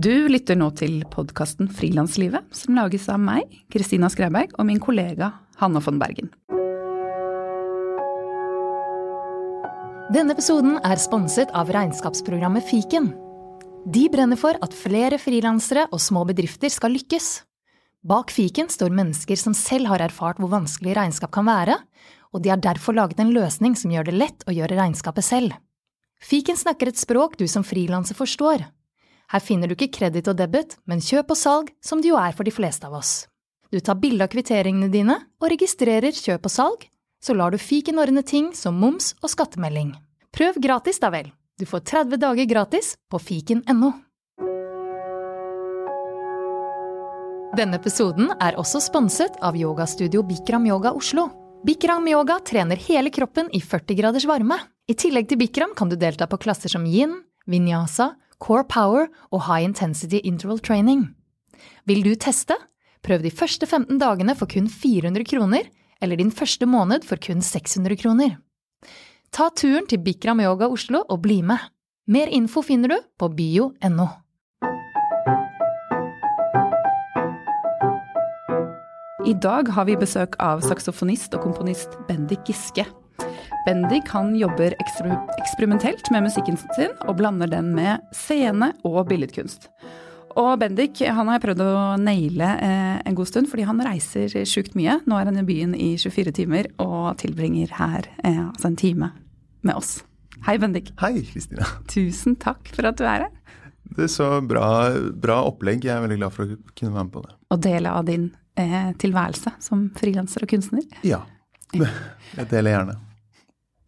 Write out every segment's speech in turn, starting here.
Du lytter nå til podkasten Frilanslivet, som lages av meg, Kristina Skreiberg, og min kollega Hanne von Bergen. Denne episoden er sponset av regnskapsprogrammet Fiken. De brenner for at flere frilansere og små bedrifter skal lykkes. Bak fiken står mennesker som selv har erfart hvor vanskelig regnskap kan være, og de har derfor laget en løsning som gjør det lett å gjøre regnskapet selv. Fiken snakker et språk du som frilanser forstår. Her finner du ikke kreditt og debit, men kjøp og salg, som det jo er for de fleste av oss. Du tar bilde av kvitteringene dine og registrerer kjøp og salg, så lar du fiken ordne ting som moms og skattemelding. Prøv gratis, da vel. Du får 30 dager gratis på fiken.no. Denne episoden er også sponset av yogastudio Bikram Yoga Oslo. Bikram Yoga trener hele kroppen i 40 graders varme. I tillegg til Bikram kan du delta på klasser som yin, vinyasa, core power og high intensity interval training. Vil du teste? Prøv de første 15 dagene for kun 400 kroner, eller din første måned for kun 600 kroner. Ta turen til Bikram Yoga Oslo og bli med. Mer info finner du på bio.no. I dag har vi besøk av saksofonist og komponist Bendik Giske. Bendik han jobber eksper eksperimentelt med musikken sin, og blander den med scene- og billedkunst. Og Bendik han har jeg prøvd å naile eh, en god stund, fordi han reiser sjukt mye. Nå er han i byen i 24 timer og tilbringer her eh, altså en time med oss. Hei, Bendik. Hei, Kristina. Tusen takk for at du er her. Det er så bra, bra opplegg. Jeg er veldig glad for å kunne være med på det. Og dele av din eh, tilværelse som frilanser og kunstner. Ja. Jeg deler gjerne.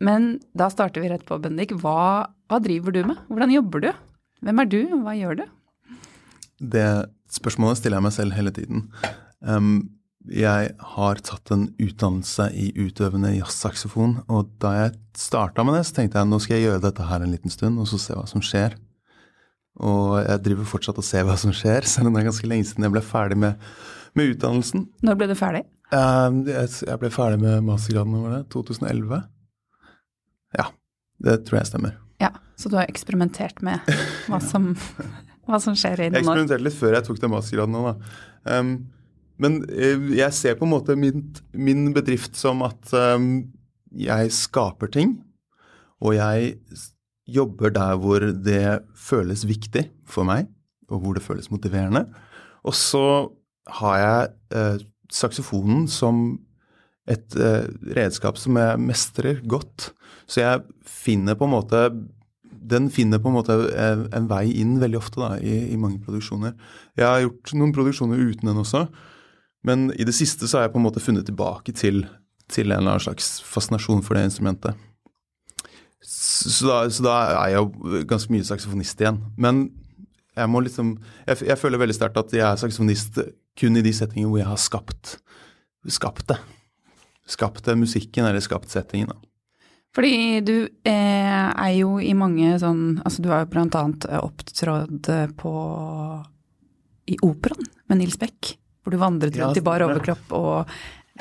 Men da starter vi rett på, Bendik. Hva, hva driver du med? Hvordan jobber du? Hvem er du, hva gjør du? Det spørsmålet stiller jeg meg selv hele tiden. Um, jeg har tatt en utdannelse i utøvende jazzsaksofon, og da jeg starta med det, så tenkte jeg nå skal jeg gjøre dette her en liten stund, og så se hva som skjer. Og jeg driver fortsatt og ser hva som skjer, selv om det er ganske lenge siden jeg ble ferdig med, med utdannelsen. Når ble du ferdig? Jeg ble ferdig med mastergraden over det, 2011. Det tror jeg stemmer. Ja, Så du har eksperimentert med hva som, hva som skjer i Jeg noen år? eksperimenterte litt før jeg tok den mastergraden nå, da. Um, men eh, jeg ser på en måte min, min bedrift som at um, jeg skaper ting, og jeg jobber der hvor det føles viktig for meg, og hvor det føles motiverende. Og så har jeg eh, saksofonen som et eh, redskap som jeg mestrer godt. Så jeg finner på en måte den finner på en måte en, en vei inn veldig ofte da, i, i mange produksjoner. Jeg har gjort noen produksjoner uten den også, men i det siste så har jeg på en måte funnet tilbake til, til en eller annen slags fascinasjon for det instrumentet. Så, da, så da er jeg jo ganske mye saksofonist igjen. Men jeg må liksom Jeg, jeg føler veldig sterkt at jeg er saksofonist kun i de settingene hvor jeg har skapt, skapt det. Skapt musikken, eller skapt settingen. da. Fordi du eh, er jo i mange sånn Altså du har jo blant annet eh, opptrådt eh, på i operaen med Nils Beck, hvor du vandret Ja, i bar overkropp og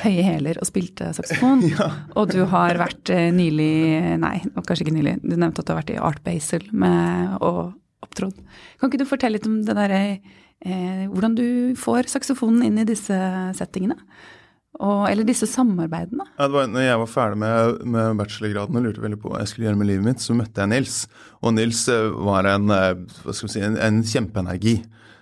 høye hæler og spilte saksofon. Ja. Og du har vært nylig Nei, kanskje ikke nylig. Du nevnte at du har vært i Art Basel med, og opptrådt. Kan ikke du fortelle litt om det derre eh, Hvordan du får saksofonen inn i disse settingene? Og, eller disse samarbeidene? Ja, det var, når jeg var ferdig med, med bachelorgraden og lurte veldig på hva jeg skulle gjøre med livet mitt, så møtte jeg Nils. Og Nils eh, var en, eh, hva skal vi si, en, en kjempeenergi.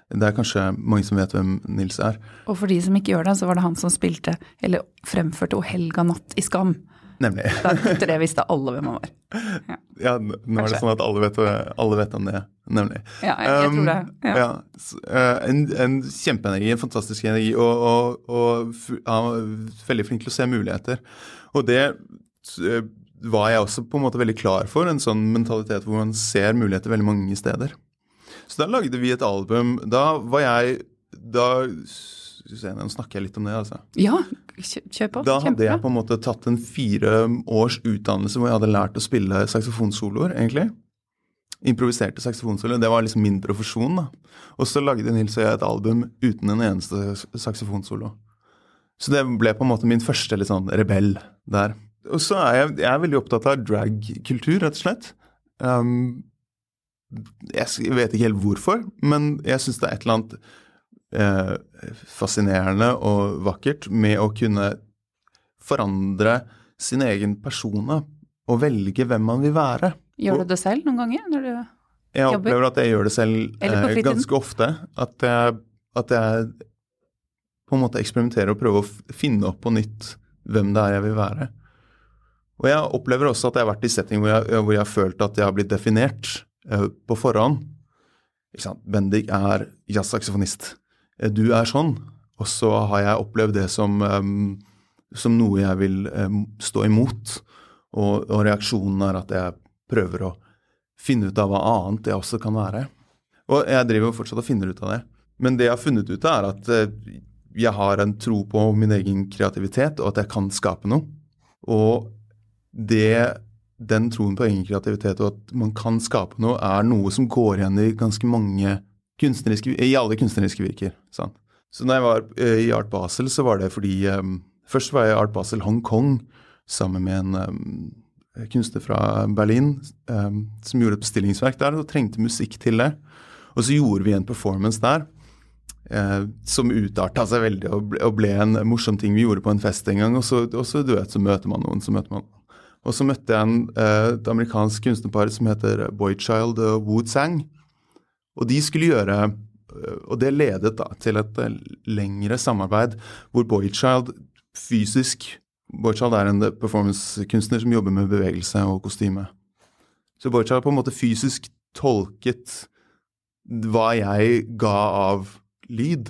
Det er kanskje mange som vet hvem Nils er. Og for de som ikke gjør det, så var det han som spilte, eller fremførte O helga natt i Skam. Nemlig. Da etter det visste alle hvem han var. Ja, ja nå er det sånn at alle vet, alle vet om det. Nemlig. Ja, jeg, jeg tror det. Um, Ja. eh, en, en kjempeenergi, en fantastisk energi, og, og, og han var veldig flink til å se muligheter. Og det eh, var jeg også på en måte veldig klar for, en sånn mentalitet hvor man ser muligheter veldig mange steder. Så da lagde vi et album. Da var jeg Da Nå snakker jeg litt om det, altså. ja, kjør på. Da hadde jeg på en måte tatt en fire års utdannelse hvor jeg hadde lært å spille saksofonsoloer, egentlig. Improviserte saksofonsoloer. Det var liksom min profesjon, da. Og så lagde Nils og jeg et album uten en eneste saksofonsolo. Så det ble på en måte min første litt sånn rebell der. Og så er jeg, jeg er veldig opptatt av drag-kultur, rett og slett. Um, Jeg vet ikke helt hvorfor, men jeg syns det er et eller annet eh, fascinerende og vakkert med å kunne forandre sin egen persona og velge hvem man vil være. Gjør du det selv noen ganger? når du... Jeg opplever at jeg gjør det selv eh, ganske ofte. At jeg, at jeg på en måte eksperimenterer og prøver å finne opp på nytt hvem det er jeg vil være. Og jeg opplever også at jeg har vært i setting hvor jeg, hvor jeg har følt at jeg har blitt definert eh, på forhånd. Ikke sant? Bendik er jazzsaksofonist. Eh, Du er sånn. Og så har jeg opplevd det som, eh, som noe jeg vil eh, stå imot. Og, og reaksjonen er at jeg prøver å finne ut av hva annet jeg også kan være. Og jeg driver jo fortsatt og finner ut av det. Men det jeg har funnet ut av, er at jeg har en tro på min egen kreativitet, og at jeg kan skape noe. Og det, den troen på egen kreativitet og at man kan skape noe, er noe som går igjen i ganske mange i alle kunstneriske virker. Sant? Så når jeg var eh, i Art Basel, så var det fordi um, Først var jeg i Art Basel Hongkong sammen med en um, kunstner fra Berlin um, som gjorde et bestillingsverk der og trengte musikk til det. Og så gjorde vi en performance der uh, som utarta seg veldig og ble, og ble en morsom ting vi gjorde på en fest en gang. Og så, og så du vet, så møter man noen, så møter man Og så møtte jeg en, uh, et amerikansk kunstnerpar som heter Boychild og Wu Tsang. Og de skulle gjøre Og det ledet da til et eh, lengre samarbeid hvor Boychild fysisk Boychild er en performancekunstner som jobber med bevegelse og kostyme. Så Boychild på en måte fysisk tolket hva jeg ga av lyd.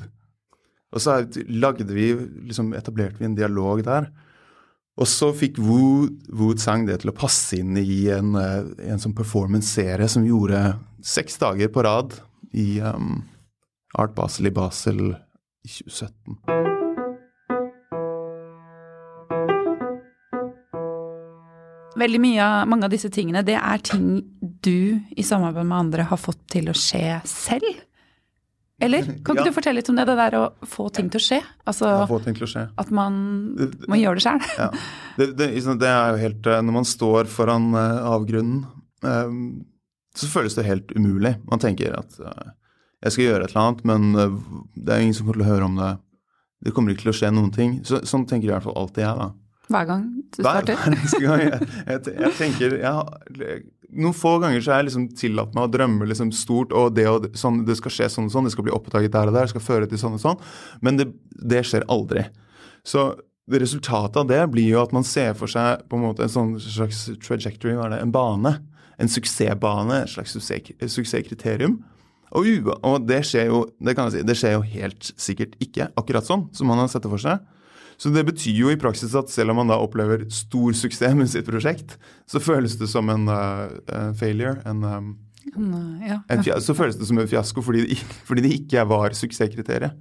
Og så lagde vi, liksom etablerte vi en dialog der. Og så fikk Wu, Wu Tsang det til å passe inn i en, eh, en sånn performance-serie som gjorde seks dager på rad i um, Art Basel i Basel i 2017. Veldig mye av, mange av disse tingene, det er ting du i samarbeid med andre har fått til å skje selv? Eller? Kan ikke Ja. du fortelle litt om det, det der å få ting til å skje? Altså ja, å skje. at man man gjør det sjøl? Ja. Det, det, det er jo helt eh, Når man står foran eh, avgrunnen, eh, så føles det helt umulig. Man tenker at uh, jeg skal gjøre et eller annet, men uh, det er ingen som kommer til å høre om det. Det kommer ikke til å skje noen ting. Så, sånn tenker i hvert fall alltid jeg, da. Hver gang du starter? hver eneste gang. Jeg, jeg, jeg tenker jeg, Noen få ganger så har jeg liksom tillatt meg å drømme liksom stort, og det, og det, sånn, det skal skje sånn og sånn, det skal bli oppdaget der og der, det skal føre til sånn og sånn. Men det, det skjer aldri. Så resultatet av det blir jo at man ser for seg på en måte en sånn slags trajectory, en bane. En suksessbane, et slags suksess- suksesskriterium. Og, og det skjer jo det si, det skjer jo helt sikkert ikke akkurat sånn som man har sett det for seg. Så det betyr jo i praksis at selv om man da opplever stor suksess med sitt prosjekt, så føles det som en uh, failure. En, um, Ja. en så føles det som en fiasko fordi det, fordi det ikke var suksesskriteriet.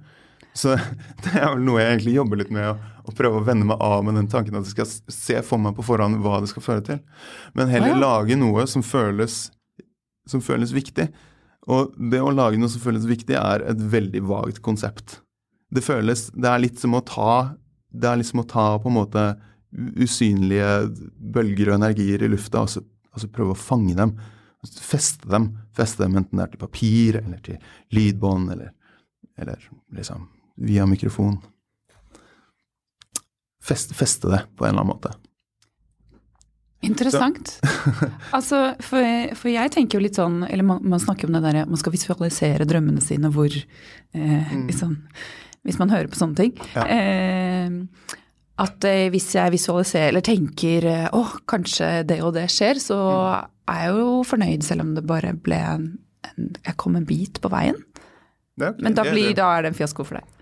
Så det er vel noe jeg egentlig jobber litt med, å, å prøve å vende meg av med den tanken at jeg skal se for meg på forhånd hva det skal føre til. Men heller ja. lage noe som føles, som føles viktig. Og det å lage noe som føles viktig, er et veldig vagt konsept. Det føles Det er litt som å ta Det er liksom å ta på en måte usynlige bølger og energier i lufta, og så, og så prøve å fange dem. Feste dem. Feste dem enten det er til papir, eller til lydbånd, eller, eller liksom via mikrofon. Feste, feste det på en eller annen måte. Interessant. altså, for, for jeg tenker jo litt sånn, eller man, man snakker om det derre Man skal visualisere drømmene sine hvor eh, liksom, Hvis man hører på sånne ting. Ja. Eh, at eh, hvis jeg visualiserer eller tenker eh, å, kanskje det og det skjer, så er jeg jo fornøyd selv om det bare ble en, en Jeg kom en bit på veien. Er. Men da, blir, da er det en fiasko for deg.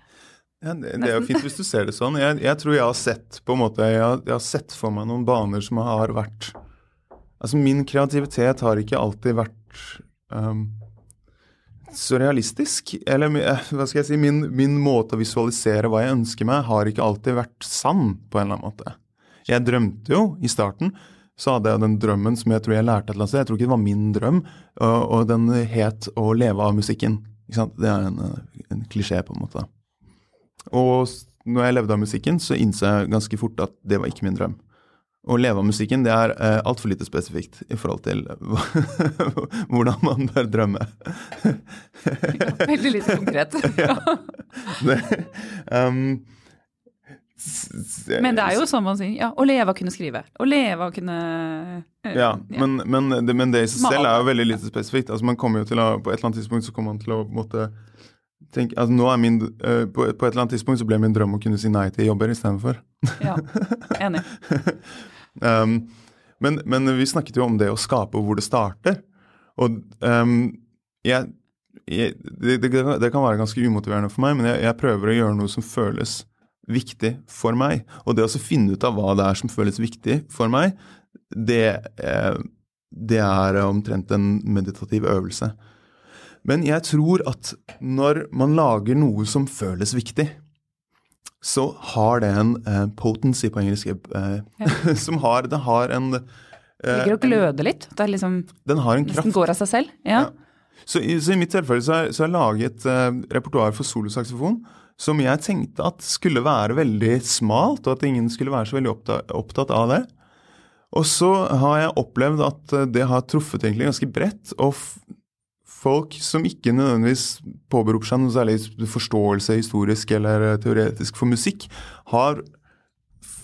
Ja, det, det er jo fint hvis du ser det sånn. Jeg, jeg tror jeg har sett på en måte, jeg har, jeg har sett for meg noen baner som har vært Altså min kreativitet har ikke alltid vært um, så realistisk. Eller eh, hva skal jeg si, min, min måte å visualisere hva jeg ønsker meg, har ikke alltid vært sann på en eller annen måte. Jeg drømte jo i starten. Så hadde jeg den drømmen som jeg tror jeg lærte et eller annet sted. Jeg tror ikke det var min drøm, og, og den het å leve av musikken. Det er en, en klisjé, på en måte. Og når jeg levde av musikken, så innså jeg ganske fort at det var ikke min drøm. å leve av musikken, det er uh, altfor lite spesifikt i forhold til hvordan man bør drømme. ja, veldig lite konkret. ja. Det, um, men det er jo sånn man sier. Ja, å leve av å kunne skrive. Å leve av å kunne uh, Ja, men, men, det, men, det, i seg selv er jo veldig lite spesifikt. Altså man kommer jo til å, På et eller annet tidspunkt så kommer man til å måtte tenke altså nå er min, uh, på, på, et eller annet tidspunkt så ble min drøm å kunne si nei til jobber istedenfor. ja, enig. um, men, men, vi snakket jo om det å skape og hvor det starter. Og um, jeg, jeg, det, det, det, kan være ganske umotiverende for meg, men jeg, jeg prøver å gjøre noe som føles viktig for meg. Og det å finne ut av hva det er som føles viktig for meg, det, eh, det er omtrent en meditativ øvelse. Men jeg tror at når man lager noe som føles viktig, så har det en eh, potency på engelsk eh, ja. som har, det har en Det ligger og gløder litt? Det er liksom Den har en kraft. Går av seg selv? Ja. ja. Så, så, i mitt tilfelle så har jeg laget eh, repertoar for solosaksofon som jeg tenkte at skulle være veldig smalt, og at ingen skulle være så veldig opptatt av det. Og så har jeg opplevd at eh, det har truffet egentlig ganske bredt. Og folk som ikke nødvendigvis påberoper seg noe særlig forståelse historisk eller teoretisk for musikk, har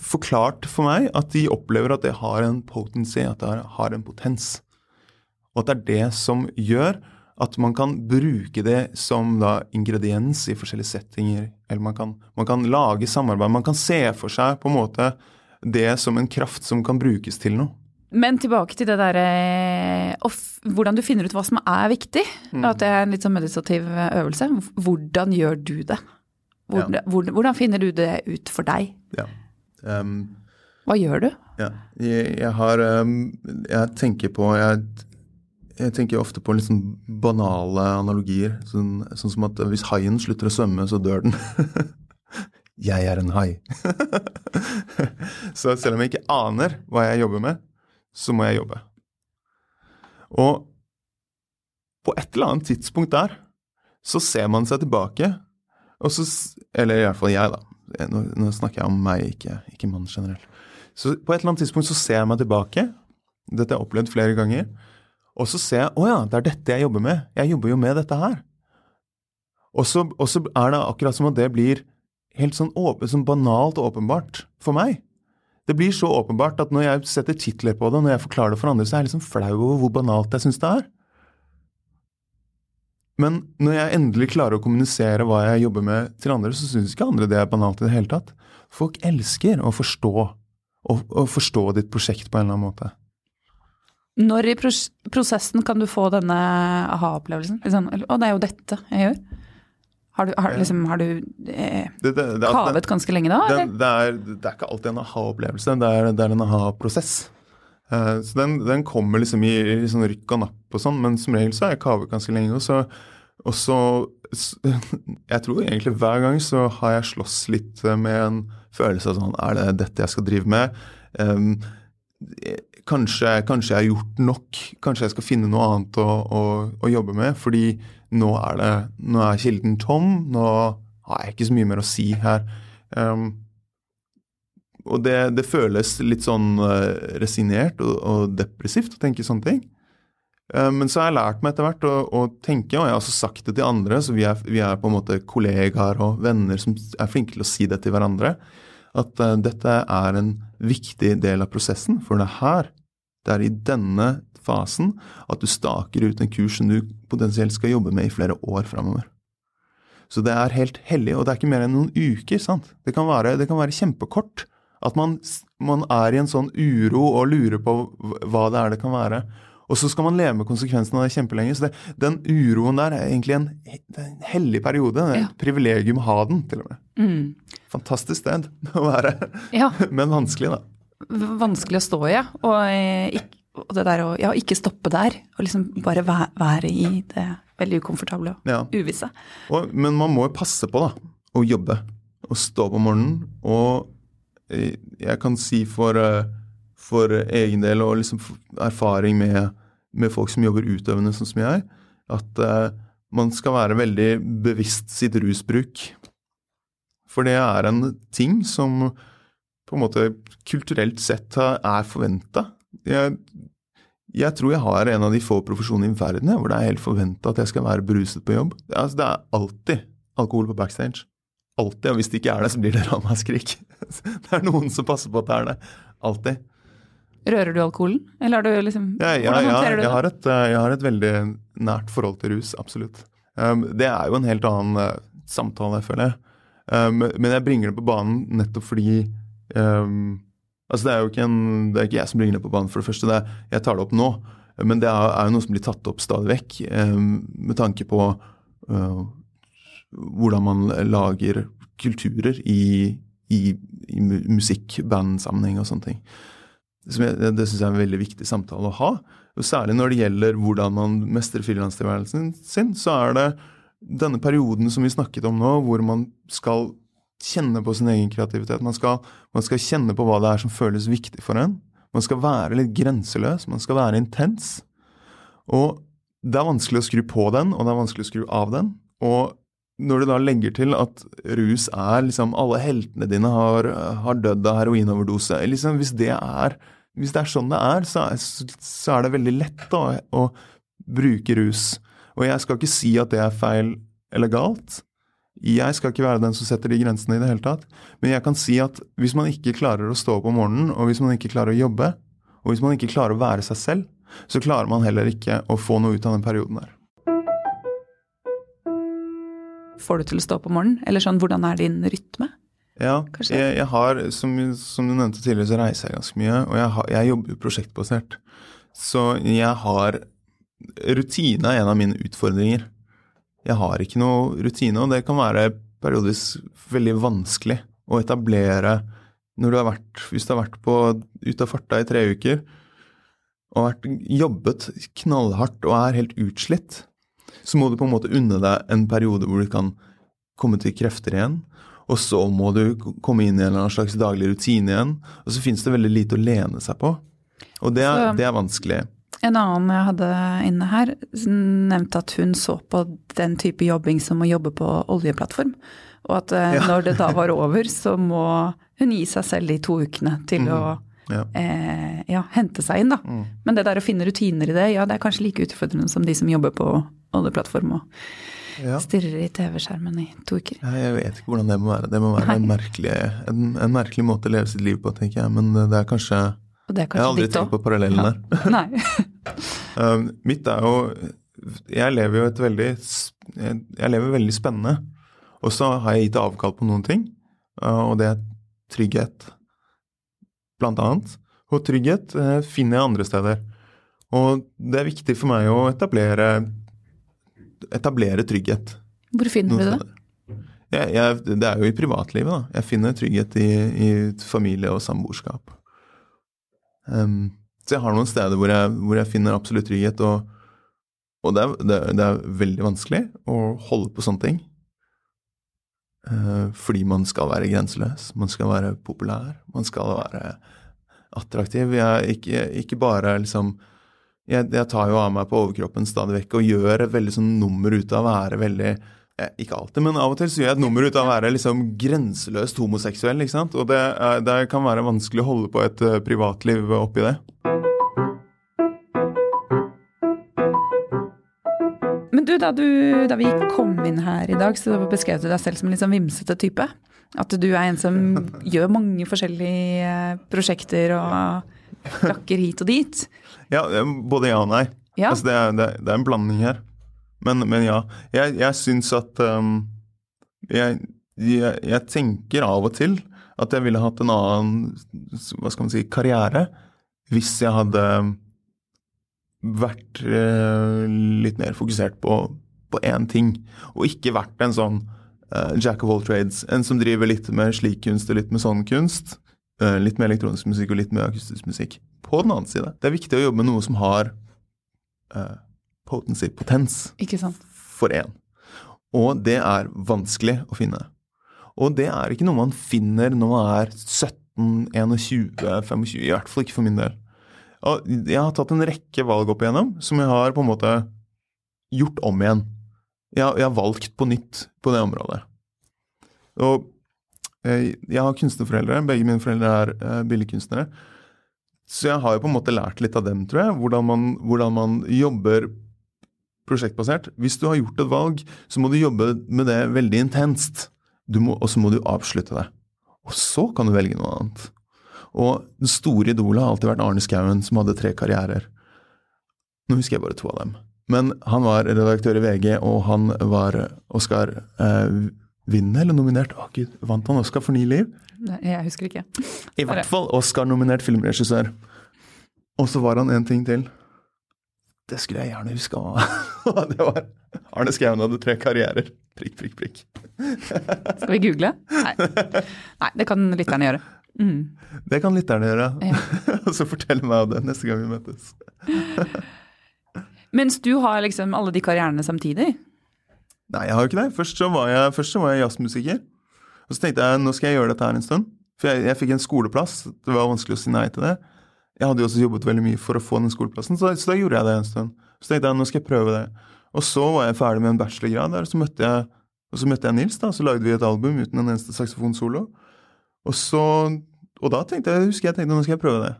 forklart for meg at de opplever at det har en potency, at det har en potens. Og at det er det som gjør at man kan bruke det som da ingrediens i forskjellige settinger. Eller man kan, man kan, lage samarbeid. Man kan se for seg på en måte det som en kraft som kan brukes til noe. Men tilbake til det derre eh, Hvordan du finner ut hva som er viktig. Mm. At det er en litt sånn meditativ øvelse. Hvordan gjør du det? Hvordan, ja. hvordan finner du det ut for deg? Ja. Um, hva gjør du? Ja, jeg, jeg har um, Jeg tenker på jeg jeg tenker ofte på litt sånn banale analogier. Sånn, sånn, som at hvis haien slutter å svømme, så dør den. jeg er en hai. så selv om jeg ikke aner hva jeg jobber med, så må jeg jobbe. Og på et eller annet tidspunkt der så ser man seg tilbake, og så Eller i hvert fall jeg, da. Nå, nå snakker jeg om meg, ikke, ikke mannen generelt. Så på et eller annet tidspunkt så ser jeg meg tilbake. Dette har jeg opplevd flere ganger. Og så ser jeg å ja, det er dette jeg jobber med. Jeg jobber jo med dette her. Og så, og er det akkurat som at det blir helt sånn, åpen, sånn banalt åpenbart for meg. Det blir så åpenbart at når jeg setter titler på det, når jeg forklarer det for andre, så er jeg liksom flau over hvor banalt jeg syns det er. Men når jeg endelig klarer å kommunisere hva jeg jobber med til andre, så syns ikke andre det er banalt i det hele tatt. Folk elsker å forstå, å, å forstå ditt prosjekt på en eller annen måte. Når i prosessen kan du få denne aha-opplevelsen? Liksom, å, det er jo dette jeg gjør. Har du, har, liksom, har du eh, det, det, det, kavet ganske lenge da? Det, er, det, er, ikke alltid en aha-opplevelse, det, er, en aha-prosess. Uh, så den, den, kommer liksom i, i sånn rykk og napp og sånn, men som regel så har jeg kavet ganske lenge. Og så, og så Jeg tror egentlig hver gang så har jeg slåss litt med en følelse av sånn Er det dette jeg skal drive med? Um, kanskje, kanskje, jeg har gjort nok. Kanskje jeg skal finne noe annet å, å, å jobbe med. Fordi nå er, det, nå er, kilden tom. Nå har jeg ikke så mye mer å si her. Um, og det, det, føles litt sånn uh, resignert og, og, depressivt å tenke sånne ting. Uh, men så har jeg lært meg etter hvert å, å, tenke, og jeg har også sagt det til andre, så vi er, vi er, på en måte kollegaer og venner som er flinke til å si det til hverandre, at uh, dette er en viktig del av prosessen, for det er her, det er i denne fasen, at du staker ut en kurs som du potensielt skal jobbe med i flere år framover. Så det er helt hellig, og det er ikke mer enn noen uker. sant? Det kan være, det kan være kjempekort. At man, man, er i en sånn uro og lurer på hva det er det kan være. Og så skal man leve med konsekvensene av det kjempelenge. Så det, den uroen der er egentlig en, en hellig periode. Det er et ja. privilegium å ha den, til og med. Mm. Fantastisk sted å være, ja. men vanskelig, da. Vanskelig å stå i. Og, eh, og, det der å ja, ikke stoppe der, og liksom bare være, være i det veldig ukomfortable og ja. uvisse. Og, men man må jo passe på, da, å jobbe. Og stå på morgenen. Og eh, jeg kan si for uh, for egen del og liksom erfaring med, med, folk som jobber utøvende, sånn som jeg, at man skal være veldig bevisst sitt rusbruk. For det er en ting som på en måte kulturelt sett er forventa. Jeg, jeg, tror jeg har en av de få profesjonene i verden hvor det er helt forventa at jeg skal være beruset på jobb. Altså, det er alltid alkohol på backstage. Alltid. Og hvis det ikke er det, så blir det ramaskrik. Det er noen som passer på at det er det. Alltid. Rører du alkoholen, eller har du liksom ja, ja, Hvordan håndterer ja, du det? Har et, jeg har et veldig nært forhold til rus, absolutt. Um, det er jo en helt annen uh, samtale, føler jeg. Um, men jeg bringer det på banen nettopp fordi um, Altså, det er jo ikke, en, det er ikke jeg som bringer det på banen, for det første. Det er, jeg tar det opp nå. Men det er, er jo noe som blir tatt opp stadig vekk, med tanke på uh, hvordan man lager kulturer i, i, i musikk-bandsammenheng og sånne ting. Jeg, det syns jeg er en veldig viktig samtale å ha. Og Særlig når det gjelder hvordan man mestrer frilanstilværelsen sin, så er det denne perioden som vi snakket om nå, hvor man skal kjenne på sin egen kreativitet. Man skal, man skal kjenne på hva det er som føles viktig for en. Man skal være litt grenseløs, man skal være intens. Og det er vanskelig å skru på den, og det er vanskelig å skru av den. Og når du da legger til at rus er liksom Alle heltene dine har, har dødd av heroinoverdose. Liksom, hvis, det er, hvis det er sånn det er, så er, så er det veldig lett da, å bruke rus. Og jeg skal ikke si at det er feil eller galt. Jeg skal ikke være den som setter de grensene i det hele tatt. Men jeg kan si at hvis man ikke klarer å stå opp om morgenen, og hvis man ikke klarer å jobbe, og hvis man ikke klarer å være seg selv, så klarer man heller ikke å få noe ut av den perioden der får du til å stå opp om morgenen? Eller sånn, hvordan er din rytme? Ja, jeg, jeg, har, som, som, du nevnte tidligere, så reiser jeg ganske mye. Og jeg, har, jeg jobber jo prosjektbasert. Så jeg har Rutine er en av mine utfordringer. Jeg har ikke noe rutine, og det kan være periodisk veldig vanskelig å etablere når du har vært, hvis du har vært på, ute av farta i tre uker og vært, jobbet knallhardt og er helt utslitt, så må du på en måte unne deg en periode hvor du kan komme til krefter igjen. Og så må du komme inn i en eller annen slags daglig rutine igjen. Og så finnes det veldig lite å lene seg på. Og det er, det er vanskelig. En annen jeg hadde inne her, nevnte at hun så på den type jobbing som å jobbe på oljeplattform. Og at eh, ja. når det da var over, så må hun gi seg selv de to ukene til mm. å ja. Eh, ja. hente seg inn, da. Mm. Men det der å finne rutiner i det, ja det er kanskje like utfordrende som de som jobber på oljeplattform og stirrer i TV-skjermen i to uker. Ja, jeg vet ikke hvordan det må være. Det må være en merkelig, en, en merkelig, måte å leve sitt liv på, tenker jeg. Men det er kanskje Jeg har aldri tenkt på parallellen ja. der. Um, mitt er jo Jeg lever jo et veldig Jeg, jeg lever veldig spennende. Og så har jeg gitt avkall på noen ting, uh, og det er trygghet, blant annet. Og trygghet uh, finner jeg andre steder. Og det er viktig for meg å etablere etablere trygghet. Hvor finner du det? Jeg, jeg, det er jo i privatlivet, da. Jeg finner trygghet i, i familie og samboerskap. Um, så jeg har noen steder hvor jeg, hvor jeg finner absolutt trygghet, og, og det, er, det, det, er, veldig vanskelig å holde på sånne ting. Uh, fordi man skal være grenseløs, man skal være populær, man skal være attraktiv. Jeg, ikke, ikke bare liksom jeg, jeg, tar jo av meg på overkroppen stadig vekk og gjør et veldig sånn nummer ut av å være veldig Ikke alltid, men av og til så gjør jeg et nummer ut av å være liksom grenseløst homoseksuell. ikke sant? Og det, det kan være vanskelig å holde på et uh, privatliv oppi det. Men du da, du, da vi kom inn her i dag, så beskrev du deg selv som en litt sånn vimsete type. At du er en som gjør mange forskjellige eh, prosjekter og klakker hit og dit. Ja, både ja og nei. Ja. Altså, det, er, det, det, er, en blanding her. Men, men ja. Jeg, jeg syns at um, jeg, jeg, jeg, tenker av og til at jeg ville hatt en annen hva skal man si, karriere hvis jeg hadde vært uh, litt mer fokusert på, på én ting, og ikke vært en sånn uh, jack of all trades. En som driver litt med slik kunst og litt med sånn kunst. Uh, litt med elektronisk musikk og litt med akustisk musikk. På den annen side, det er viktig å jobbe med noe som har uh, potency, potens, Ikke sant? for én. Og det er vanskelig å finne. Og det er ikke noe man finner når man er 17, 21, 25, i hvert fall ikke for min del. Og jeg har tatt en rekke valg opp igjennom som jeg har på en måte gjort om igjen. Jeg, jeg har valgt på nytt på det området. Og jeg, jeg har kunstnerforeldre. Begge mine foreldre er uh, billedkunstnere. Så jeg har jo på en måte lært litt av dem, tror jeg. Hvordan man, hvordan man jobber prosjektbasert. Hvis du har gjort et valg, så må du jobbe med det veldig intenst. Og så må du avslutte det. Og så kan du velge noe annet. Og den store idolet har alltid vært Arne Skouen, som hadde tre karrierer. Nå husker jeg bare to av dem. Men han var redaktør i VG, og han var Oscar eh, vinner eller nominert. Å gud, Vant han Oscar for Ni liv? Nei, Jeg husker ikke. I hvert fall Oscar-nominert filmregissør. Og så var han en ting til. Det skulle jeg gjerne huska. det var Arne Skouen hadde tre karrierer. Prikk, prikk, prikk. Skal vi google? Nei, Nei det kan lytterne gjøre. Mm. Det kan lytterne gjøre. Ja. Og så fortell meg om det neste gang vi møtes. Mens du har liksom alle de karrierene samtidig? Nei, jeg har jo ikke det. Først så var jeg, først så var jeg jazzmusiker. Og så tenkte jeg nå skal jeg gjøre dette her en stund. For jeg, jeg, fikk en skoleplass. Det var vanskelig å si nei til det. Jeg hadde jo også jobbet veldig mye for å få den skoleplassen, så, så da gjorde jeg det en stund. Så tenkte jeg nå skal jeg prøve det. Og så var jeg ferdig med en bachelorgrad der, så møtte jeg, og så møtte jeg Nils, da, så lagde vi et album uten en eneste saksofonsolo. Og så Og da tenkte jeg, husker jeg tenkte nå skal jeg prøve det.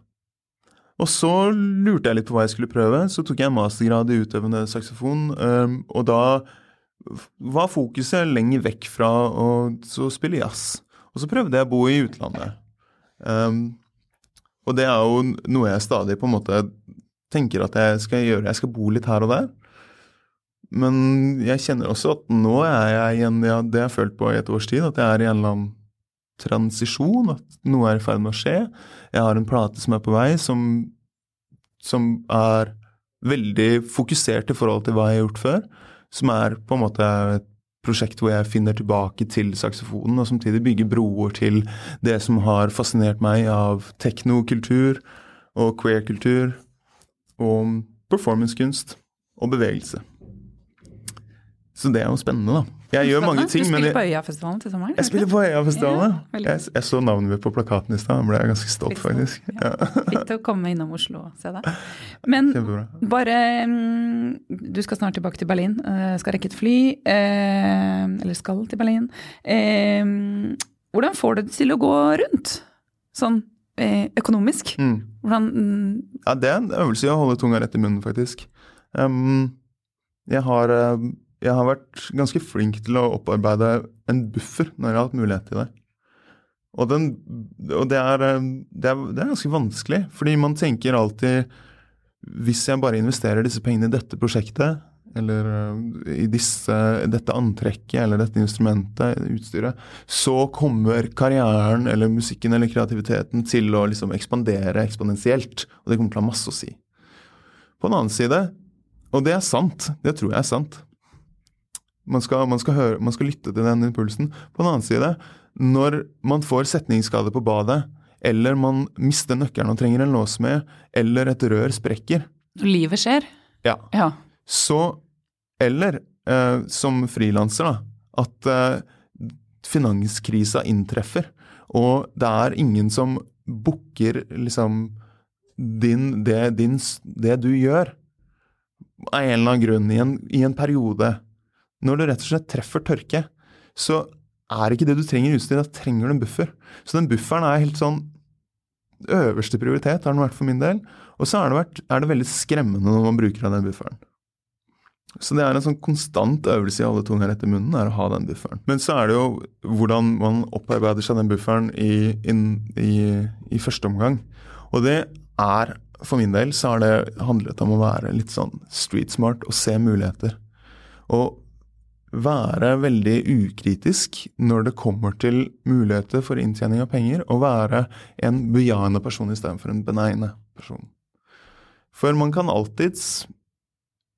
Og så lurte jeg litt på hva jeg skulle prøve. Så tok jeg mastergrad i utøvende saksofon, og da var fokuset lenger vekk fra å spille jazz. Og så prøvde jeg å bo i utlandet. Um, og det er jo noe jeg stadig på en måte tenker at jeg skal gjøre. Jeg skal bo litt her og der. Men jeg kjenner også at nå er jeg igjen ja, det jeg har følt på i et års tid, at jeg er i en eller annen transisjon, at noe er i ferd med å skje. Jeg har en plate som er på vei, som, som er veldig fokusert i forhold til hva jeg har gjort før. Som er på en måte et prosjekt hvor jeg finner tilbake til saksofonen, og samtidig bygger broer til det som har fascinert meg av teknokultur og queer-kultur og performancekunst og bevegelse. Så det er jo spennende, da. Jeg gjør mange ting, men Du spiller på Øyafestivalen til sommeren? Jeg spiller på Øyafestivalen, ja. Jeg, jeg, så navnet mitt på plakaten i stad, ble jeg ganske stolt, faktisk. Ja. Fikk til å komme innom Oslo og se deg. Men bare mm, Du skal snart tilbake til Berlin. Eh, skal rekke et fly. Eh, eller skal til Berlin. Eh, hvordan får du det til å gå rundt? Sånn økonomisk? Mm. Hvordan mm. Ja, det er en øvelse i å holde tunga rett i munnen, faktisk. jeg har jeg har vært ganske flink til å opparbeide en buffer når jeg har hatt mulighet til det. Og, den, og det, er, det, er, det, er, ganske vanskelig, fordi man tenker alltid Hvis jeg bare investerer disse pengene i dette prosjektet, eller eh, i disse, dette antrekket eller dette instrumentet, utstyret, så kommer karrieren eller musikken eller kreativiteten til å liksom ekspandere eksponentielt. Og det kommer til å ha masse å si. På den annen side, og det er sant, det tror jeg er sant, man skal, man, skal høre, man skal, lytte til den impulsen. På den annen side, når man får setningsskade på badet, eller man mister nøkkelen og trenger en lås med, eller et rør sprekker Når livet skjer? Ja. ja. Så Eller eh, som frilanser, da. At eh, finanskrisa inntreffer, og det er ingen som booker liksom din, det, din, det du gjør, av en eller annen grunn, i en, i en periode når du rett og slett treffer tørke, så er ikke det du trenger utstyr, da trenger du en buffer. Så den bufferen er helt sånn øverste prioritet, har den vært for min del. Og så er det, vært, er det veldig skremmende når man bruker av den bufferen. Så det er en sånn konstant øvelse i alle tunger etter munnen, er å ha den bufferen. Men så er det jo hvordan man opparbeider seg den bufferen i, in, i, i første omgang. Og det er, for min del, så har det handlet om å være litt sånn street smart og se muligheter. Og være veldig ukritisk når det kommer til muligheter for inntjening av penger, og være en bejaende person istedenfor en benegne person. For man kan alltids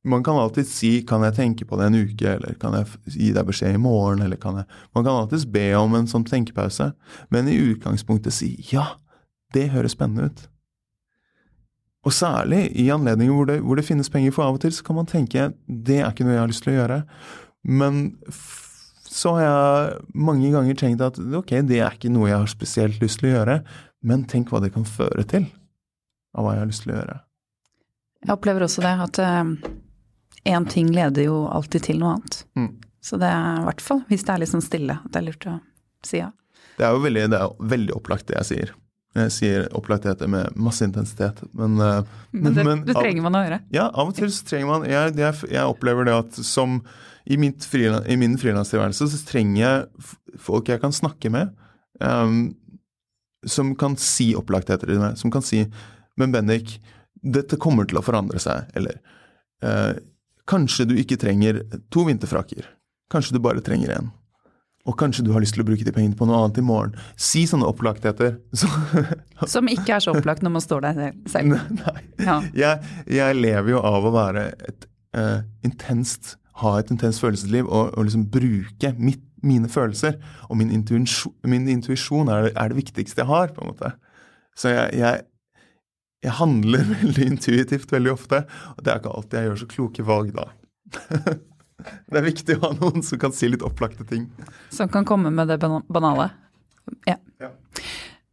man kan alltid si 'kan jeg tenke på det en uke', eller 'kan jeg gi deg beskjed i morgen', eller kan jeg Man kan alltids be om en sånn tenkepause, men i utgangspunktet si 'ja, det høres spennende ut'. Og særlig i anledninger hvor det, hvor det finnes penger, for av og til så kan man tenke 'det er ikke noe jeg har lyst til å gjøre'. Men så har jeg mange ganger tenkt at ok, det er ikke noe jeg har spesielt lyst til å gjøre, men tenk hva det kan føre til av hva jeg har lyst til å gjøre. Jeg opplever også det, at én uh, ting leder jo alltid til noe annet. Mm. Så det er i hvert fall, hvis det er litt sånn stille, at det er lurt å si ja. Det er jo veldig, det er veldig opplagt det jeg sier. Jeg sier opplagtheter med masse intensitet, men, uh, Men det, men det trenger man å høre. Ja, av og til så trenger man Jeg, jeg, jeg opplever det at som i, mitt frilans, i min frilanstilværelse så trenger jeg folk jeg kan snakke med, um, som kan si opplagtheter til meg. Som kan si Men Bendik, dette kommer til å forandre seg. Eller uh, kanskje du ikke trenger to vinterfrakker. Kanskje du bare trenger én. Og kanskje du har lyst til å bruke de pengene på noe annet i morgen. Si sånne opplagtheter. Så, Som ikke er så opplagt når man står der selv. nei. Ja. Jeg, jeg lever jo av å være et uh, intenst Ha et intenst følelsesliv og, og liksom bruke mitt, mine følelser. Og min intuisjon, min intuisjon er, er det viktigste jeg har, på en måte. Så jeg, jeg, jeg handler veldig intuitivt veldig ofte, og det er ikke alltid jeg gjør så kloke valg da. det er viktig å ha noen som kan si litt opplagte ting. Som kan komme med det banale. Ja. Ja.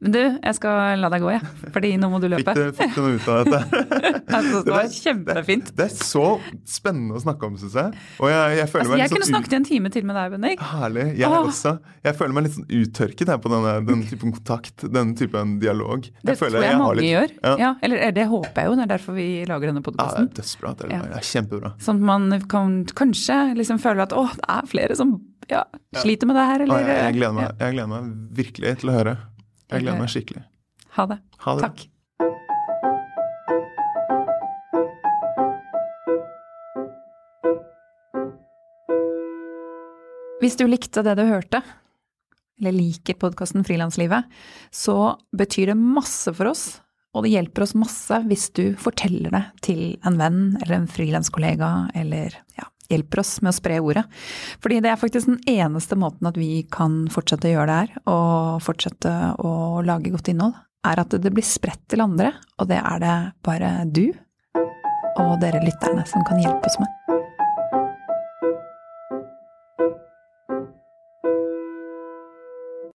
Men du, jeg skal la deg gå, jeg. Fordi nå må du løpe. fikk du noe ut av dette? Altså, det var Det- kjempefint. Det er så spennende å snakke om, syns jeg. Og jeg, jeg føler Altså, meg jeg kunne sånn snakket en time til med deg, Bendik. Herlig. Jeg Åh. også. Jeg føler meg litt sånn uttørket her på denne, denne typen kontakt, denne typen dialog. Det føler tror jeg, jeg mange litt- gjør. Ja. Ja. eller eh, det håper jeg jo, det er derfor vi lager denne Ja, det podkasten. er dødsbra. Det er, Ja. det er kjempebra. Sånn at man kan kanskje liksom føle at å, det er flere som ja, sliter med det her, eller jeg, jeg, gleder ja. meg, jeg gleder meg virkelig til å høre. Jeg gleder meg skikkelig. Ha det. Ha det. Takk. Hvis du likte det du hørte, eller liker podkasten Frilanslivet, så betyr det masse for oss, og det hjelper oss masse hvis du forteller det til en venn eller en frilanskollega, eller ja, hjelper oss med å spre ordet. Fordi det er faktisk den eneste måten at vi kan fortsette å gjøre det her, og fortsette å lage godt innhold, er at det blir spredt til andre, og det er det bare du og dere lytterne som kan hjelpe oss med.